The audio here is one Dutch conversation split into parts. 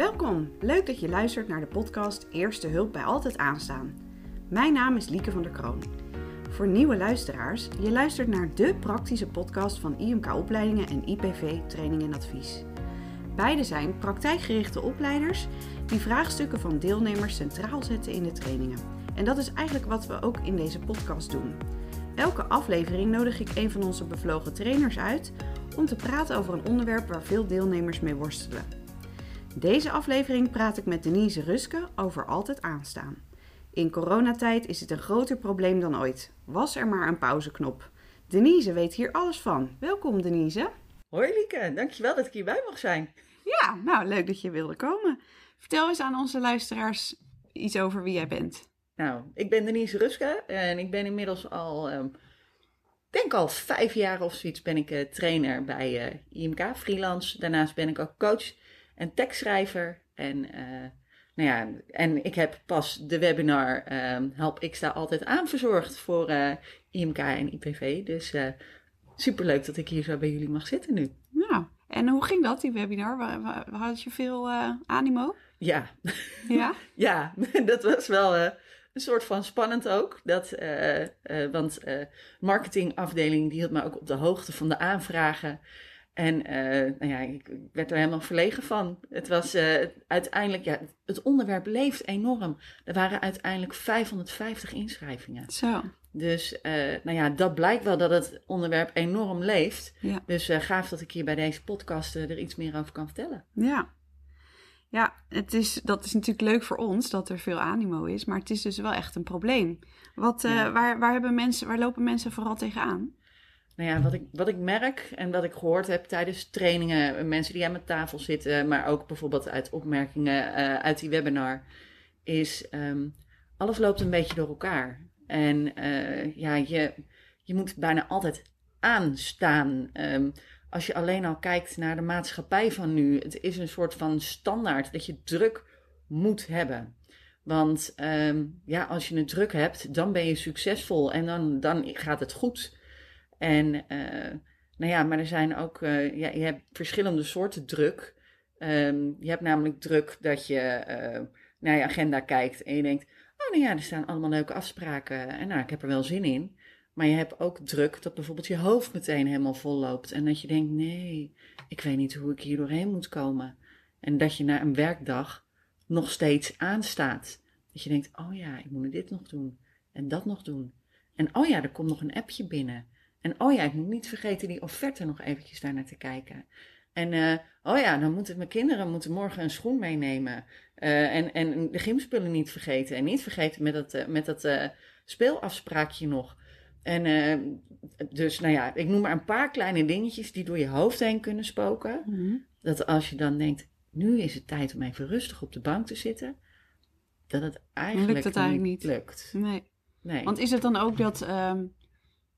Welkom, leuk dat je luistert naar de podcast Eerste Hulp bij Altijd Aanstaan. Mijn naam is Lieke van der Kroon. Voor nieuwe luisteraars, je luistert naar de praktische podcast van IMK Opleidingen en IPV Training en Advies. Beide zijn praktijkgerichte opleiders die vraagstukken van deelnemers centraal zetten in de trainingen. En dat is eigenlijk wat we ook in deze podcast doen. Elke aflevering nodig ik een van onze bevlogen trainers uit om te praten over een onderwerp waar veel deelnemers mee worstelen. Deze aflevering praat ik met Denise Ruske over altijd aanstaan. In coronatijd is het een groter probleem dan ooit. Was er maar een pauzeknop. Denise weet hier alles van. Welkom Denise. Hoi Lieke, dankjewel dat ik hierbij mag zijn. Ja, nou leuk dat je wilde komen. Vertel eens aan onze luisteraars iets over wie jij bent. Nou, ik ben Denise Ruske en ik ben inmiddels al, um, denk al vijf jaar of zoiets, ben ik uh, trainer bij uh, IMK, freelance. Daarnaast ben ik ook coach en tekstschrijver. En, uh, nou ja, en ik heb pas de webinar um, Help ik sta altijd aan verzorgd voor IMK en IPV. Dus superleuk dat ik hier zo bij jullie mag zitten nu. Nou, en hoe ging dat, die webinar? Had je veel animo? Ja. Ja? ja, dat was wel een soort van spannend ook. Dat, uh, uh, want uh, marketingafdeling die hield me ook op de hoogte van de aanvragen. En nou ja, ik werd er helemaal verlegen van. Het was uiteindelijk, ja, het onderwerp leeft enorm. Er waren uiteindelijk 550 inschrijvingen. Zo. Dus nou ja, dat blijkt wel dat het onderwerp enorm leeft. Ja. Dus gaaf dat ik hier bij deze podcast er iets meer over kan vertellen. Ja, ja, het is, dat is natuurlijk leuk voor ons dat er veel animo is, maar het is dus wel echt een probleem. Wat, uh, waar, waar, hebben mensen, waar lopen mensen vooral tegenaan? Nou ja, wat ik, wat ik merk en wat ik gehoord heb tijdens trainingen, mensen die aan mijn tafel zitten, maar ook bijvoorbeeld uit opmerkingen uh, uit die webinar, is um, alles loopt een beetje door elkaar. En uh, ja, je, je moet bijna altijd aanstaan. Um, als je alleen al kijkt naar de maatschappij van nu, het is een soort van standaard dat je druk moet hebben. Want um, ja, als je het druk hebt, dan ben je succesvol en dan, dan gaat het goed. En uh, nou ja, maar er zijn ook, uh, ja, je hebt verschillende soorten druk. Um, je hebt namelijk druk dat je uh, naar je agenda kijkt en je denkt, oh nou ja, er staan allemaal leuke afspraken en nou, ik heb er wel zin in. Maar je hebt ook druk dat bijvoorbeeld je hoofd meteen helemaal vol loopt. En dat je denkt, nee, ik weet niet hoe ik hier doorheen moet komen. En dat je na een werkdag nog steeds aanstaat. Dat je denkt, oh ja, ik moet dit nog doen. En dat nog doen. En oh ja, er komt nog een appje binnen. En oh ja, ik moet niet vergeten die offerte nog eventjes daar naar te kijken. En uh, oh ja, dan moeten mijn kinderen moeten morgen een schoen meenemen. Uh, en, en de gymspullen niet vergeten. En niet vergeten met dat, uh, met dat speelafspraakje nog. En dus, nou ja, ik noem maar een paar kleine dingetjes die door je hoofd heen kunnen spoken. Mhm. Mm -hmm. Dat als je dan denkt, nu is het tijd om even rustig op de bank te zitten, dat het eigenlijk, lukt het eigenlijk niet, niet lukt. Nee. Nee. Want is het dan ook dat, um,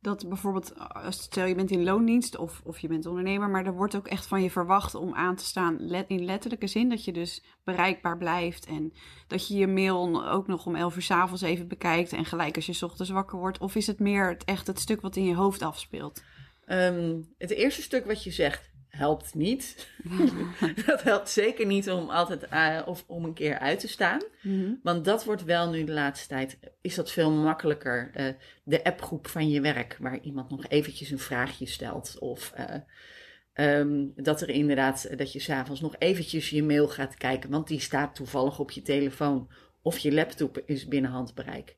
dat bijvoorbeeld, stel je bent in loondienst of, of je bent ondernemer, maar er wordt ook echt van je verwacht om aan te staan let, in letterlijke zin, dat je dus bereikbaar blijft en dat je je mail ook nog om elf uur s'avonds even bekijkt en gelijk als je 's ochtends wakker wordt? Of is het meer het, echt het stuk wat in je hoofd afspeelt? Um, het eerste stuk wat je zegt helpt niet. dat helpt zeker niet om altijd uh, of om een keer uit te staan. Mm -hmm. Want dat wordt wel nu de laatste tijd, is dat veel makkelijker. Uh, de appgroep van je werk, waar iemand nog eventjes een vraagje stelt. Of uh, um, dat er inderdaad, dat je s'avonds nog eventjes je mail gaat kijken, want die staat toevallig op je telefoon. Of je laptop is binnen handbereik.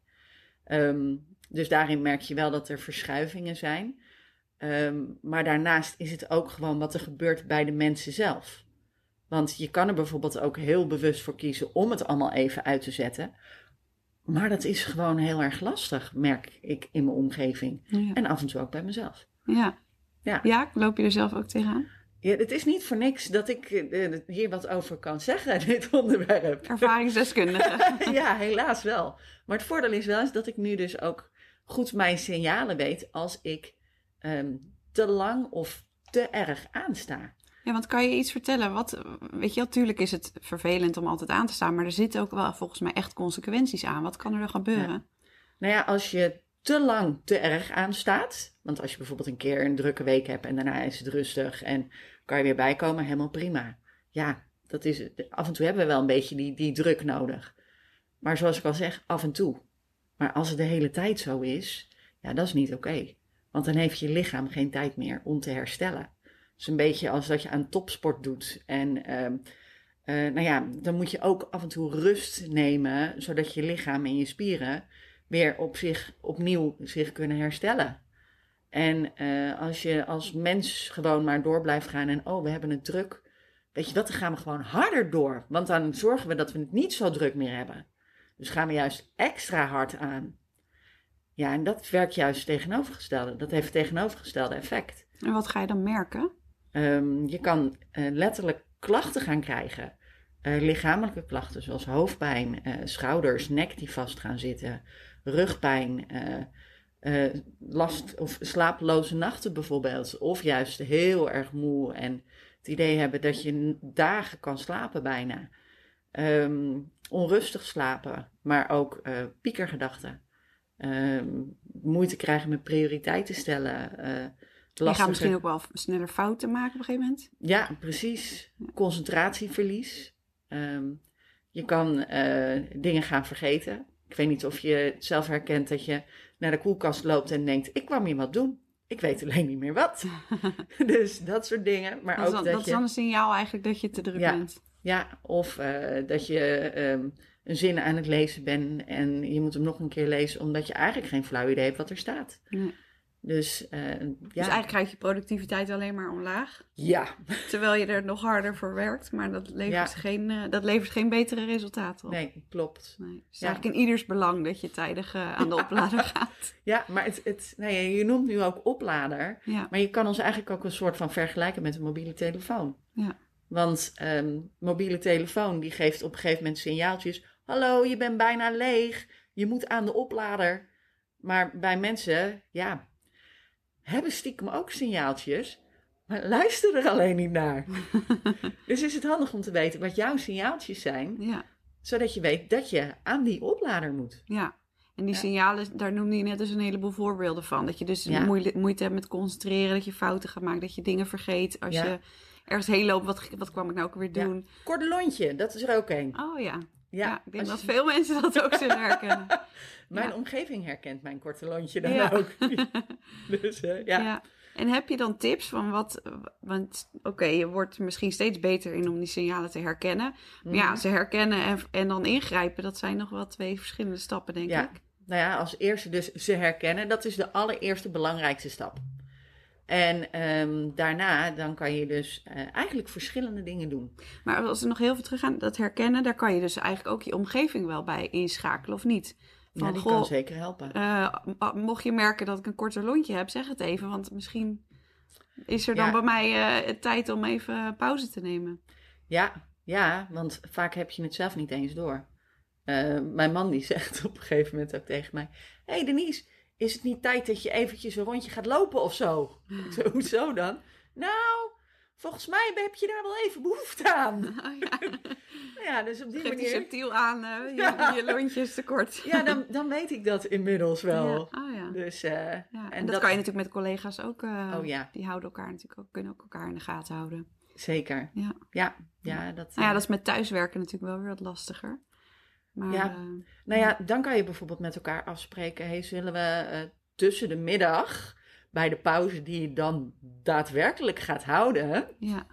Um, dus daarin merk je wel dat er verschuivingen zijn. Um, maar daarnaast is het ook gewoon wat er gebeurt bij de mensen zelf. Want je kan er bijvoorbeeld ook heel bewust voor kiezen om het allemaal even uit te zetten. Maar dat is gewoon heel erg lastig, merk ik in mijn omgeving. Ja. En af en toe ook bij mezelf. Ja. Ja. ja, loop je er zelf ook tegenaan? Ja, het is niet voor niks dat ik uh, hier wat over kan zeggen, dit onderwerp. Ervaringsdeskundige. ja, helaas wel. Maar het voordeel is wel eens dat ik nu dus ook goed mijn signalen weet als ik um, te lang of te erg aansta. Ja, want kan je iets vertellen? Wat, weet je, natuurlijk is het vervelend om altijd aan te staan, maar er zitten ook wel volgens mij echt consequenties aan. Wat kan er dan gebeuren? Ja. Nou ja, als je te lang te erg aanstaat, want als je bijvoorbeeld een keer een drukke week hebt en daarna is het rustig en kan je weer bijkomen, helemaal prima. Ja, dat is, af en toe hebben we wel een beetje die, die druk nodig. Maar zoals ik al zeg, af en toe. Maar als het de hele tijd zo is, ja, dat is niet oké. Want dan heeft je lichaam geen tijd meer om te herstellen. Het is een beetje als dat je aan topsport doet. En ehm, eh, nou ja, dan moet je ook af en toe rust nemen, zodat je lichaam en je spieren weer op zich opnieuw zich kunnen herstellen. En eh, als je als mens gewoon maar door blijft gaan en oh, we hebben het druk, weet je wat, dan gaan we gewoon harder door. Want dan zorgen we dat we het niet zo druk meer hebben. Dus gaan we juist extra hard aan. Ja, en dat werkt juist tegenovergestelde. Dat heeft tegenovergestelde effect. En wat ga je dan merken? Ehm, je kan uh, letterlijk klachten gaan krijgen. Uh, lichamelijke klachten zoals hoofdpijn, uh, schouders, nek die vast gaan zitten, rugpijn, last of slapeloze nachten bijvoorbeeld. Of juist heel erg moe en het idee hebben dat je dagen kan slapen bijna. Um, onrustig slapen, maar ook piekergedachten. Um, moeite krijgen met prioriteiten stellen. Uh, je gaat misschien ook wel sneller fouten maken op een gegeven moment. Ja, precies. Concentratieverlies. Um, je kan uh, dingen gaan vergeten. Ik weet niet of je het zelf herkent dat je naar de koelkast loopt en denkt: ik kwam hier wat doen. Ik weet alleen niet meer wat. dus dat soort dingen. Maar dat ook dan, dat, dat je... is dan een signaal eigenlijk dat je te druk ja, bent. Ja, of uh, dat je um, een zin aan het lezen bent en je moet hem nog een keer lezen omdat je eigenlijk geen flauw idee hebt wat er staat. Nee. Dus, uh, ja. dus eigenlijk gaat je productiviteit alleen maar omlaag. Ja. Terwijl je er nog harder voor werkt, maar dat levert, ja. geen, uh, dat levert geen betere resultaten op. Nee, klopt. Nee. Het is ja. eigenlijk in ieders belang dat je tijdig uh, aan de oplader gaat. Ja, maar het, het, nee, je noemt nu ook oplader. Ja. Maar je kan ons eigenlijk ook een soort van vergelijken met een mobiele telefoon. Ja. Want um, mobiele telefoon die geeft op een gegeven moment signaaltjes. Hallo, je bent bijna leeg. Je moet aan de oplader. Maar bij mensen, ja, hebben stiekem ook signaaltjes. Maar luister er alleen niet naar. dus is het handig om te weten wat jouw signaaltjes zijn. Ja. Zodat je weet dat je aan die oplader moet. Ja. En die Ja. signalen, daar noemde je net dus een heleboel voorbeelden van. Dat je dus Ja. moeite, hebt met concentreren, dat je fouten gaat maken, dat je dingen vergeet. Als je ergens heen loopt, wat, wat kwam ik nou ook weer doen? Kort lontje, dat is er ook een. Oh ja. Ja, Ja, ik denk dat je- veel mensen dat ook zullen herkennen. Mijn Ja. omgeving herkent mijn korte lontje dan Ja. ook. dus eh, ja. Ja. En heb je dan tips van wat, want oké, je wordt misschien steeds beter in om die signalen te herkennen. Maar ja, Mhm. ze herkennen en, en dan ingrijpen, dat zijn nog wel twee verschillende stappen, denk Ja. ik. Nou ja, als eerste dus ze herkennen. Dat is de allereerste belangrijkste stap. En ehm, daarna dan kan je dus eh, eigenlijk verschillende dingen doen. Maar als we nog heel veel teruggaan, dat herkennen, daar kan je dus eigenlijk ook je omgeving wel bij inschakelen, of niet? Ja, die kan zeker helpen. eh, m- mocht je merken dat ik een korter lontje heb, zeg het even. Want misschien is er dan Ja. bij mij eh, tijd om even pauze te nemen. Ja, ja, want vaak heb je het zelf niet eens door. Mijn man die zegt op een gegeven moment ook tegen mij... Hé hey Denise, is het niet tijd dat je eventjes een rondje gaat lopen of zo? Zo, hoezo dan? Nou, volgens mij heb je daar wel even behoefte aan. Oh, ja. Ja, dus op die Geef manier... subtiel aan, eh, je, Ja. je lontje is te kort. Ja, dan, dan weet ik dat inmiddels wel. Ja. Oh. Dus, eh, en, en dat, dat- kan je natuurlijk met collega's ook. eh, Oh ja. Die houden elkaar natuurlijk ook, kunnen ook elkaar in de gaten houden. zeker. Ja. Ja, ja, dat... Nou ja, dat is met thuiswerken natuurlijk wel weer wat lastiger. Maar Ja. eh, Nou ja, dan kan je bijvoorbeeld met elkaar afspreken. Hey, zullen we eh, tussen de middag, bij de pauze die je dan daadwerkelijk gaat houden, ja.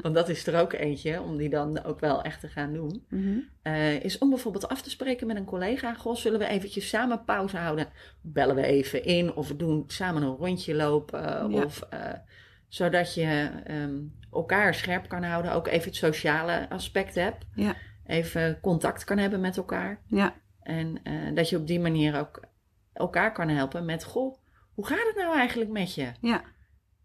want dat is er ook eentje, om die dan ook wel echt te gaan doen, Mhm. eh, is om bijvoorbeeld af te spreken met een collega. Goh, zullen we eventjes samen pauze houden? Bellen we even in of we doen samen een rondje lopen. Ja. Of, zodat je ehm, elkaar scherp kan houden. Ook even het sociale aspect hebt. Ja. Even contact kan hebben met elkaar. ja. En eh, dat je op die manier ook elkaar kan helpen met: Goh, hoe gaat het nou eigenlijk met je? Ja.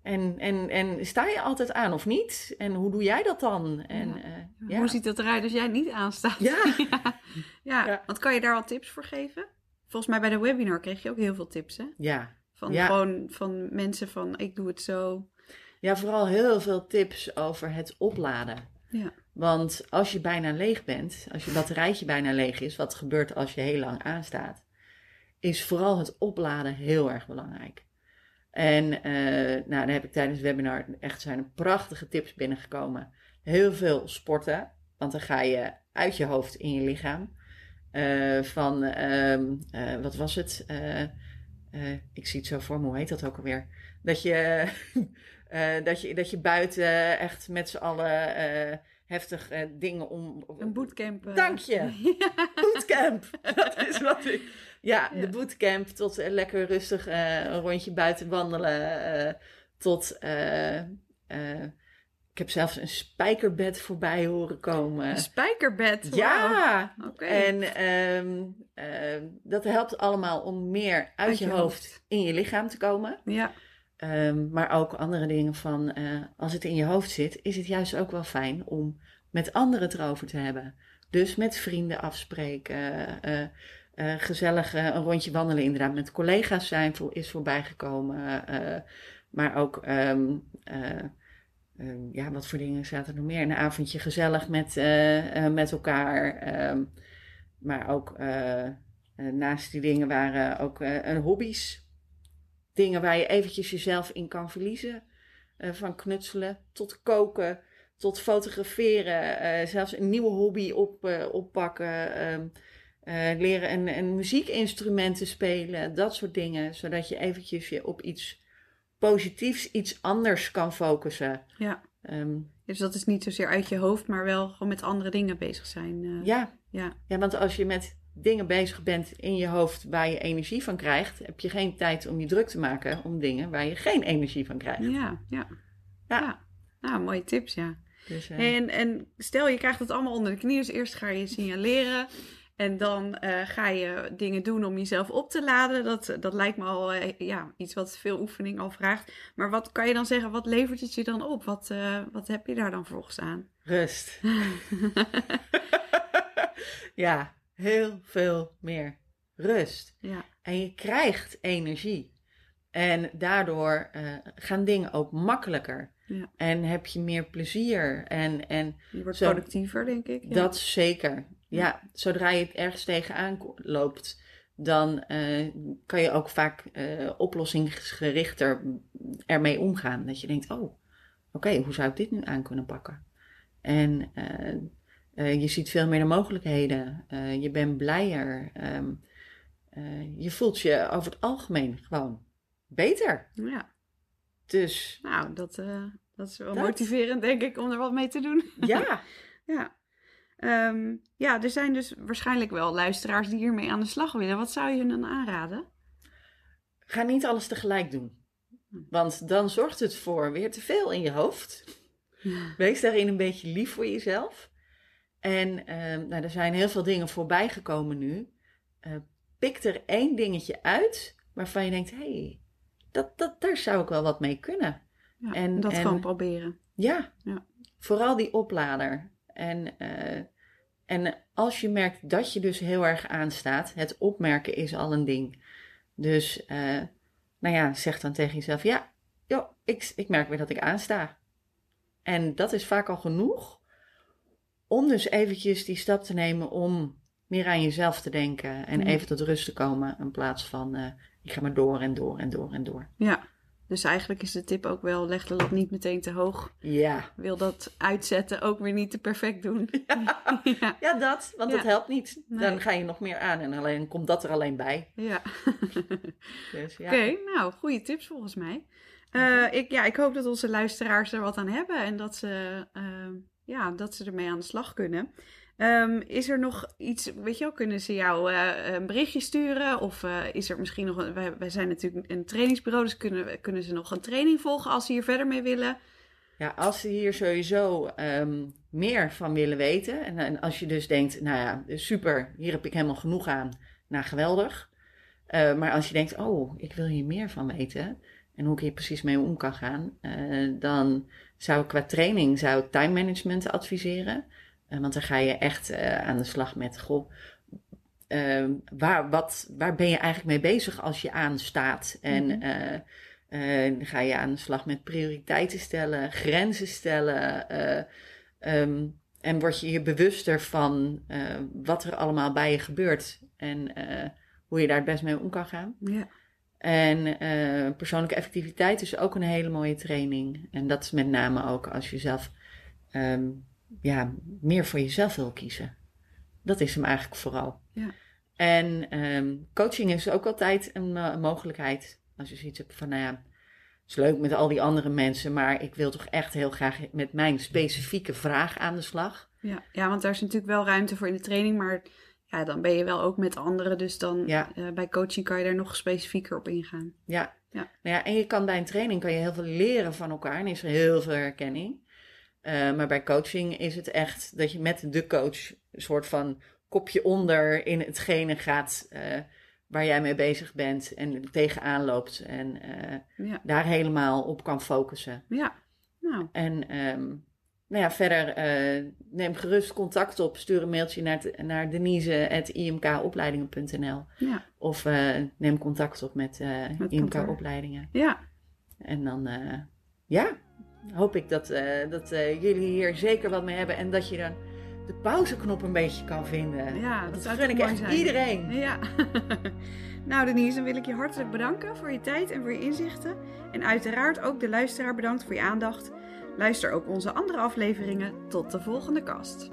En, en, en sta je altijd aan of niet? En hoe doe jij dat dan? En, Ja. eh, ja. Hoe ziet dat eruit als jij niet aanstaat? Ja. ja. Want kan je daar al tips voor geven? Volgens mij bij de webinar kreeg je ook heel veel tips, hè? ja. Van gewoon van mensen van ik doe het zo. Ja, vooral heel veel tips over het opladen. Ja. Want als je bijna leeg bent, als je batterijtje bijna leeg is, wat gebeurt als je heel lang aanstaat, is vooral het opladen heel erg belangrijk. En eh, nou, daar heb ik tijdens het webinar echt zijn prachtige tips binnengekomen. heel veel sporten. Want dan ga je uit je hoofd in je lichaam. Eh, van, ehm, eh, wat was het? Ik zie het zo voor me, hoe heet dat ook alweer? Dat je, dat je, dat je buiten echt met z'n allen heftig dingen om... Een bootcamp. Dank je! Bootcamp! dat is wat ik... Ja, de bootcamp tot lekker rustig een rondje buiten wandelen. tot ik heb zelfs een spijkerbed voorbij horen komen. Een spijkerbed? Ja. Oké. En ehm, dat helpt allemaal om meer uit, je, hoofd, in je lichaam te komen. Ja. Um, maar ook andere dingen van, uh, als het in je hoofd zit, is het juist ook wel fijn om met anderen het erover te hebben. Dus met vrienden afspreken, uh, uh, gezellig een rondje wandelen inderdaad met collega's zijn is voorbijgekomen. maar ook Ehm, ja, wat voor dingen zaten er nog meer? Een avondje gezellig met, met elkaar. Ehm, maar ook naast die dingen waren ook hobby's. Dingen waar je eventjes jezelf in kan verliezen. van knutselen tot koken, tot fotograferen. zelfs een nieuwe hobby op, oppakken. Um, leren een, een muziekinstrument te spelen. Dat soort dingen. Zodat je eventjes je op iets positiefs iets anders kan focussen. Ja. Ehm, dus dat is niet zozeer uit je hoofd, maar wel gewoon met andere dingen bezig zijn. Ja. ja. Ja, want als je met dingen bezig bent in je hoofd waar je energie van krijgt, heb je geen tijd om je druk te maken om dingen waar je geen energie van krijgt. Ja, ja. Ja. ja. Nou, mooie tips, ja. Dus, uh... en, en stel je krijgt het allemaal onder de knie, dus eerst ga je signaleren. En dan uh, ga je dingen doen om jezelf op te laden. Dat, dat lijkt me al uh, ja, iets wat veel oefening al vraagt. Maar wat kan je dan zeggen, wat levert het je dan op? Wat, uh, wat heb je daar dan volgens aan? Rust. ja, heel veel meer rust. Ja. En je krijgt energie. En daardoor gaan dingen ook makkelijker. Ja. En heb je meer plezier. En, en je wordt productiever, denk ik. Ja. Dat zeker. Ja, zodra je het ergens tegenaan loopt, dan uh, kan je ook vaak uh, oplossingsgerichter ermee omgaan. Dat je denkt, oh, oké, hoe zou ik dit nu aan kunnen pakken? En uh, je ziet veel meer de mogelijkheden. je bent blijer. Um, je voelt je over het algemeen gewoon beter. Ja. Dus. Nou, dat, dat is wel motiverend, denk ik, om er wat mee te doen. Ja. ja. Um, ja, er zijn dus waarschijnlijk wel luisteraars die hiermee aan de slag willen. Wat zou je hun dan aanraden? Ga niet alles tegelijk doen. Want dan zorgt het voor weer te veel in je hoofd. Wees daarin een beetje lief voor jezelf. En um, nou, er zijn heel veel dingen voorbij gekomen nu. Uh, pik er één dingetje uit waarvan je denkt: hé, hey, dat, dat, daar zou ik wel wat mee kunnen. Ja, en dat gewoon proberen. Ja, ja, vooral die oplader. En, uh, en als je merkt dat je dus heel erg aanstaat, het opmerken is al een ding. Dus, uh, nou ja, zeg dan tegen jezelf: ja, joh, ik, ik merk weer dat ik aansta. En dat is vaak al genoeg om dus eventjes die stap te nemen om meer aan jezelf te denken en mm. even tot rust te komen in plaats van uh, ik ga maar door en door en door en door. Ja, dus eigenlijk is de tip ook wel, leg de lat niet meteen te hoog. Ja. Wil dat uitzetten ook weer niet te perfect doen. Ja, ja. dat, want dat helpt niet. Dan ga je nog meer aan en alleen komt dat er alleen bij. Ja. dus, ja. Oké, nou, goede tips volgens mij. Uh, ik, ja, ik hoop dat onze luisteraars er wat aan hebben en dat ze, uh, ja, dat ze ermee aan de slag kunnen. Um, is er nog iets, weet je wel, kunnen ze jou uh, een berichtje sturen? Of uh, is er misschien nog, een, wij, zijn natuurlijk een trainingsbureau, dus kunnen, kunnen ze nog een training volgen als ze hier verder mee willen? Ja, als ze hier sowieso um, meer van willen weten. En, als je dus denkt, nou ja, super, hier heb ik helemaal genoeg aan. Nou, geweldig. Uh, maar als je denkt, oh, ik wil hier meer van weten. En hoe ik hier precies mee om kan gaan. dan zou ik qua training, zou ik time management adviseren. Uh, want dan ga je echt uh, aan de slag met, goh, uh, waar, wat, waar ben je eigenlijk mee bezig als je aanstaat? En mm -hmm. dan ga je aan de slag met prioriteiten stellen, grenzen stellen. Um, en word je je bewuster van wat er allemaal bij je gebeurt en hoe je daar het best mee om kan gaan. Ja. En persoonlijke effectiviteit is ook een hele mooie training. En dat is met name ook als je zelf ehm, ja, meer voor jezelf wil kiezen. Dat is hem eigenlijk vooral. Ja. En ehm, coaching is ook altijd een eh, mogelijkheid. Als je zoiets hebt van, nou ja, het is leuk met al die andere mensen, maar ik wil toch echt heel graag met mijn specifieke vraag aan de slag. Ja, ja want daar is natuurlijk wel ruimte voor in de training, maar ja, dan ben je wel ook met anderen. Dus dan Ja. eh, bij coaching kan je daar nog specifieker op ingaan. Ja. Ja. Nou ja, en je kan bij een training kan je heel veel leren van elkaar en is er heel veel herkenning. Eh, maar bij coaching is het echt dat je met de coach een soort van kopje onder in hetgene gaat eh, waar jij mee bezig bent en tegenaan loopt en Ja, daar helemaal op kan focussen. ja. nou, En ehm, nou ja, verder eh, neem gerust contact op. Stuur een mailtje naar, naar denise.imkopleidingen.nl ja, of eh, neem contact op met, eh Met IMK kantoor. Opleidingen. ja. En dan, eh, ja, hoop ik dat, eh, dat eh, jullie hier zeker wat mee hebben. En dat je dan de pauzeknop een beetje kan vinden. Ja, dat dat zou gun ik echt zijn. iedereen. Ja. nou Denise, dan wil ik je hartelijk bedanken voor je tijd en voor je inzichten. En uiteraard ook de luisteraar bedankt voor je aandacht. Luister ook onze andere afleveringen. Tot de volgende kast.